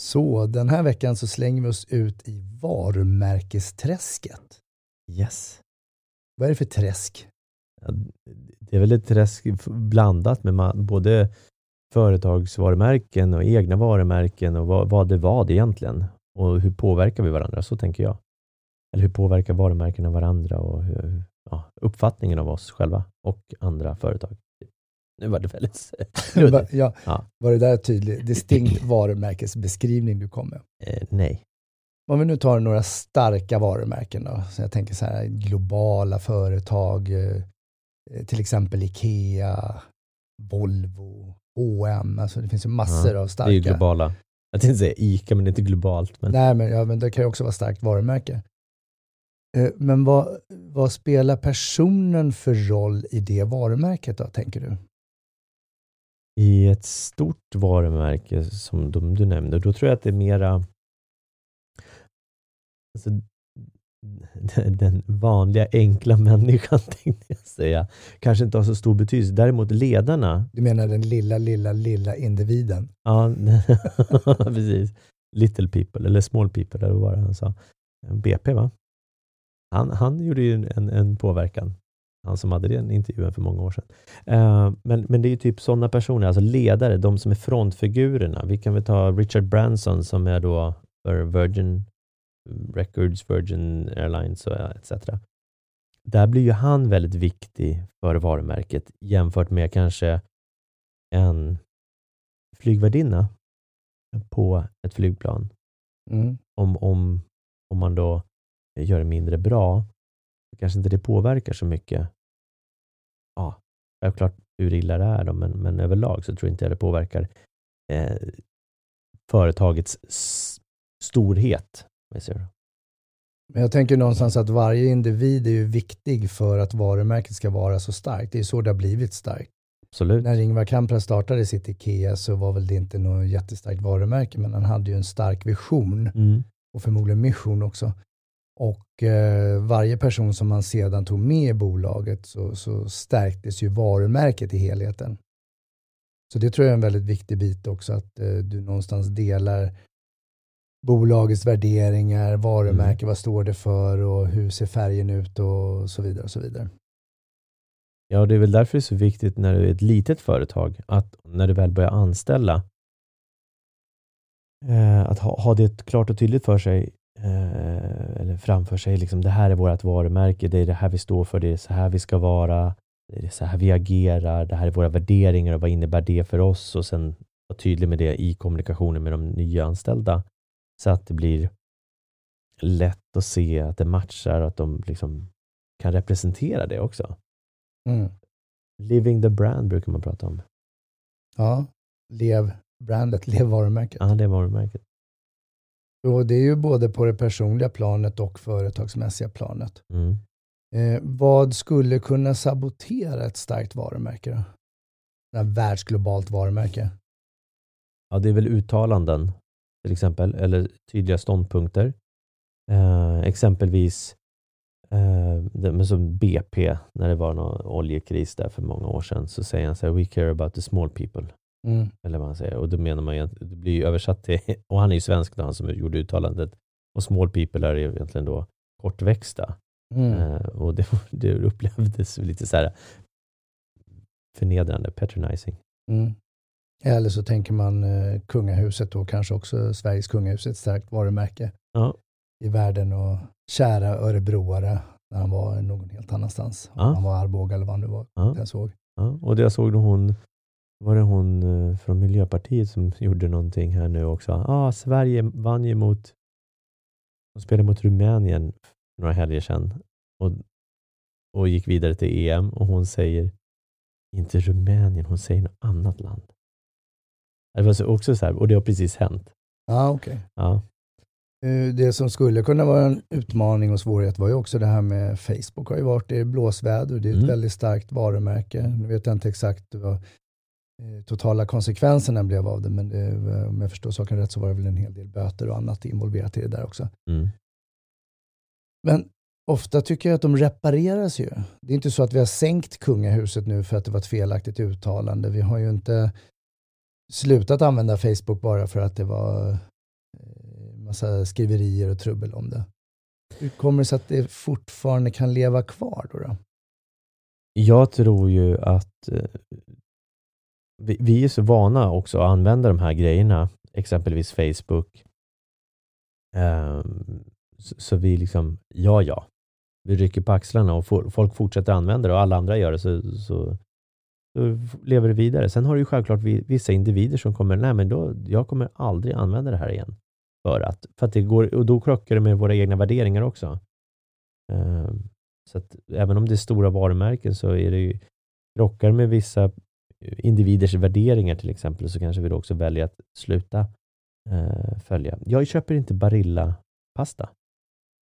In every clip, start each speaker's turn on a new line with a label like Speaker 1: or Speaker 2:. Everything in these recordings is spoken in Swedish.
Speaker 1: Så den här veckan så slänger vi oss ut i varumärkesträsket.
Speaker 2: Yes.
Speaker 1: Vad är det för träsk?
Speaker 2: Ja, det är väl ett träsk blandat med både företagsvarumärken och egna varumärken och vad, vad det var egentligen. Och hur påverkar vi varandra? Så tänker jag. Eller hur påverkar varumärkena varandra och hur, ja, uppfattningen av oss själva och andra företag. Nu var det väldigt
Speaker 1: ja, ja. Var det där tydligt? Distinkt varumärkesbeskrivning du kom med?
Speaker 2: Eh, nej.
Speaker 1: Om vi nu tar några starka varumärken då, så jag tänker så här globala företag, eh, till exempel Ikea, Volvo, H&M, alltså det finns ju massor ja, av starka.
Speaker 2: Det är ju globala. Jag tänkte säga ICA, men det är inte globalt. Men...
Speaker 1: Nej, men, ja, men det kan ju också vara starkt varumärke. Eh, men vad, vad spelar personen för roll i det varumärket då, tänker du?
Speaker 2: I ett stort varumärke som de du nämnde, då tror jag att det är mera alltså, den vanliga enkla människan, tänkte jag säga, kanske inte har så stor betydelse. Däremot ledarna.
Speaker 1: Du menar den lilla, lilla, lilla individen?
Speaker 2: Ja, precis. Little people, eller small people, eller vad var det han sa? BP, va? Han, han gjorde ju en, en påverkan. Han som hade den intervjun för många år sedan. Uh, men, men det är ju typ sådana personer, alltså ledare, de som är frontfigurerna. Vi kan väl ta Richard Branson som är då för Virgin Records, Virgin Airlines och etc. Där blir ju han väldigt viktig för varumärket jämfört med kanske en flygvärdinna på ett flygplan. Mm. Om, om, om man då gör det mindre bra, kanske inte det påverkar så mycket. Ja, självklart hur illa det är, då, men, men överlag så tror jag inte det påverkar eh, företagets storhet.
Speaker 1: Men jag tänker någonstans att varje individ är ju viktig för att varumärket ska vara så starkt. Det är så det har blivit starkt.
Speaker 2: Absolut.
Speaker 1: När Ingvar Kamprad startade sitt IKEA så var väl det inte något jättestarkt varumärke, men han hade ju en stark vision mm. och förmodligen mission också. Och eh, varje person som man sedan tog med i bolaget så, så stärktes ju varumärket i helheten. Så det tror jag är en väldigt viktig bit också, att eh, du någonstans delar bolagets värderingar, varumärke, mm. vad står det för och hur ser färgen ut och så vidare. och så vidare.
Speaker 2: Ja, det är väl därför det är så viktigt när du är ett litet företag, att när du väl börjar anställa, eh, att ha, ha det klart och tydligt för sig, eh, framför sig, liksom, det här är vårt varumärke, det är det här vi står för, det är så här vi ska vara, det är så här vi agerar, det här är våra värderingar och vad innebär det för oss? Och sen vara tydlig med det i kommunikationen med de nya anställda. Så att det blir lätt att se att det matchar och att de liksom kan representera det också. Mm. Living the brand brukar man prata om.
Speaker 1: Ja, lev brandet, lev varumärket.
Speaker 2: Ja, lev varumärket.
Speaker 1: Och det är ju både på det personliga planet och företagsmässiga planet. Mm. Eh, vad skulle kunna sabotera ett starkt varumärke? Då? Ett världsglobalt varumärke?
Speaker 2: Ja, det är väl uttalanden till exempel, eller tydliga ståndpunkter. Eh, exempelvis eh, som BP, när det var någon oljekris där för många år sedan, så säger han så här, We care about the small people. Mm. Eller vad han säger. Och då menar man ju, det blir översatt till, och han är ju svensk då, han som gjorde uttalandet, och small people är egentligen då kortväxta. Mm. Eh, och det, det upplevdes lite så här förnedrande, patronizing. Mm.
Speaker 1: Eller så tänker man eh, kungahuset då, kanske också Sveriges kungahus, ett starkt varumärke ja. i världen och kära örebroare när han var någon helt annanstans. Ja. Han var Arboga eller vad han nu var. Ja. Jag såg.
Speaker 2: Ja. Och det jag såg då hon, var det hon eh, från Miljöpartiet som gjorde någonting här nu också. Ah, Sverige vann ju mot, de spelade mot Rumänien några helger sedan och, och gick vidare till EM och hon säger inte Rumänien, hon säger något annat land. Det var också så här, och det har precis hänt.
Speaker 1: Ah, okay.
Speaker 2: Ja,
Speaker 1: Eh, det som skulle kunna vara en utmaning och svårighet var ju också det här med Facebook har ju varit i blåsväder. Det är ett mm. väldigt starkt varumärke. Nu vet jag inte exakt vad totala konsekvenserna blev av det, men det, om jag förstår saken rätt så var det väl en hel del böter och annat involverat i det där också. Mm. Men ofta tycker jag att de repareras ju. Det är inte så att vi har sänkt kungahuset nu för att det var ett felaktigt uttalande. Vi har ju inte slutat använda Facebook bara för att det var eh, massa skriverier och trubbel om det. Hur kommer det sig att det fortfarande kan leva kvar då? då?
Speaker 2: Jag tror ju att eh, vi, vi, är så vana också att använda de här grejerna, exempelvis Facebook. Ehm, um, så, så, vi liksom, ja ja, vi rycker på axlarna och folk fortsätter använda det och alla andra gör det så, så, så lever det vidare. Sen har du ju självklart vissa individer som kommer, nej men då, jag kommer aldrig använda det här igen. För att, för att det går, och då krockar det med våra egna värderingar också. Um, så att även om det är stora varumärken så är det ju, krockar med vissa individers värderingar till exempel, så kanske vi då också väljer att sluta uh, följa. Jag köper inte Barilla-pasta.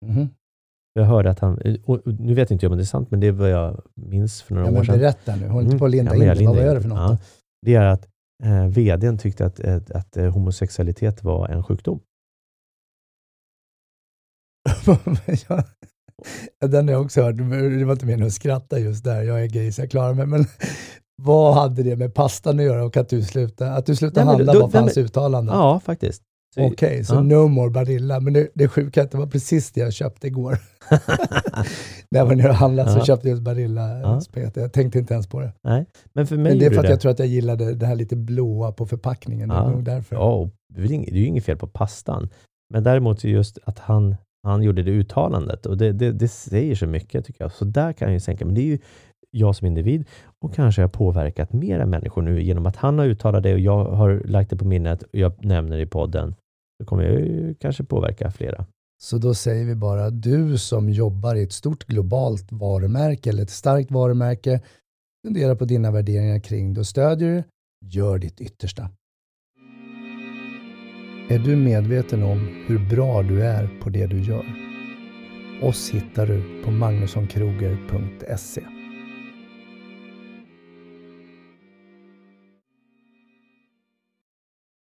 Speaker 2: Mm. Jag hörde att han, och nu vet inte jag om det är sant, men det är vad jag minns för några
Speaker 1: ja,
Speaker 2: år sedan.
Speaker 1: Berätta nu, håll inte på att linda mm. ja, in Vad är det för något? Ja,
Speaker 2: det är att eh, vdn tyckte att, att, att eh, homosexualitet var en sjukdom.
Speaker 1: den har jag också hört. Det var inte meningen att skratta just där. Jag är gay så jag klarar mig. Men vad hade det med pastan att göra och att du slutade, att du slutade nej, handla då, var för hans uttalande?
Speaker 2: Ja, faktiskt.
Speaker 1: Okej, okay, så ja. no more Barilla. Men det, det sjuka är att det var precis det jag köpte igår. När jag var nere och handlade ja. så köpte jag just Barilla ja. spet. Jag tänkte inte ens på det.
Speaker 2: Nej, men för mig
Speaker 1: men det är för att det. jag tror att jag gillade det här lite blåa på förpackningen. Ja. Det är nog därför.
Speaker 2: Ja, det är ju inget fel på pastan. Men däremot just att han, han gjorde det uttalandet och det, det, det säger så mycket tycker jag. Så där kan jag ju sänka. Men det är ju jag som individ och kanske har påverkat mera människor nu genom att han har uttalat det och jag har lagt det på minnet och jag nämner det i podden. Då kommer jag ju kanske påverka flera.
Speaker 1: Så då säger vi bara, du som jobbar i ett stort globalt varumärke eller ett starkt varumärke, fundera på dina värderingar kring det och stödjer du, gör ditt yttersta. Är du medveten om hur bra du är på det du gör? Oss hittar du på magnussonkroger.se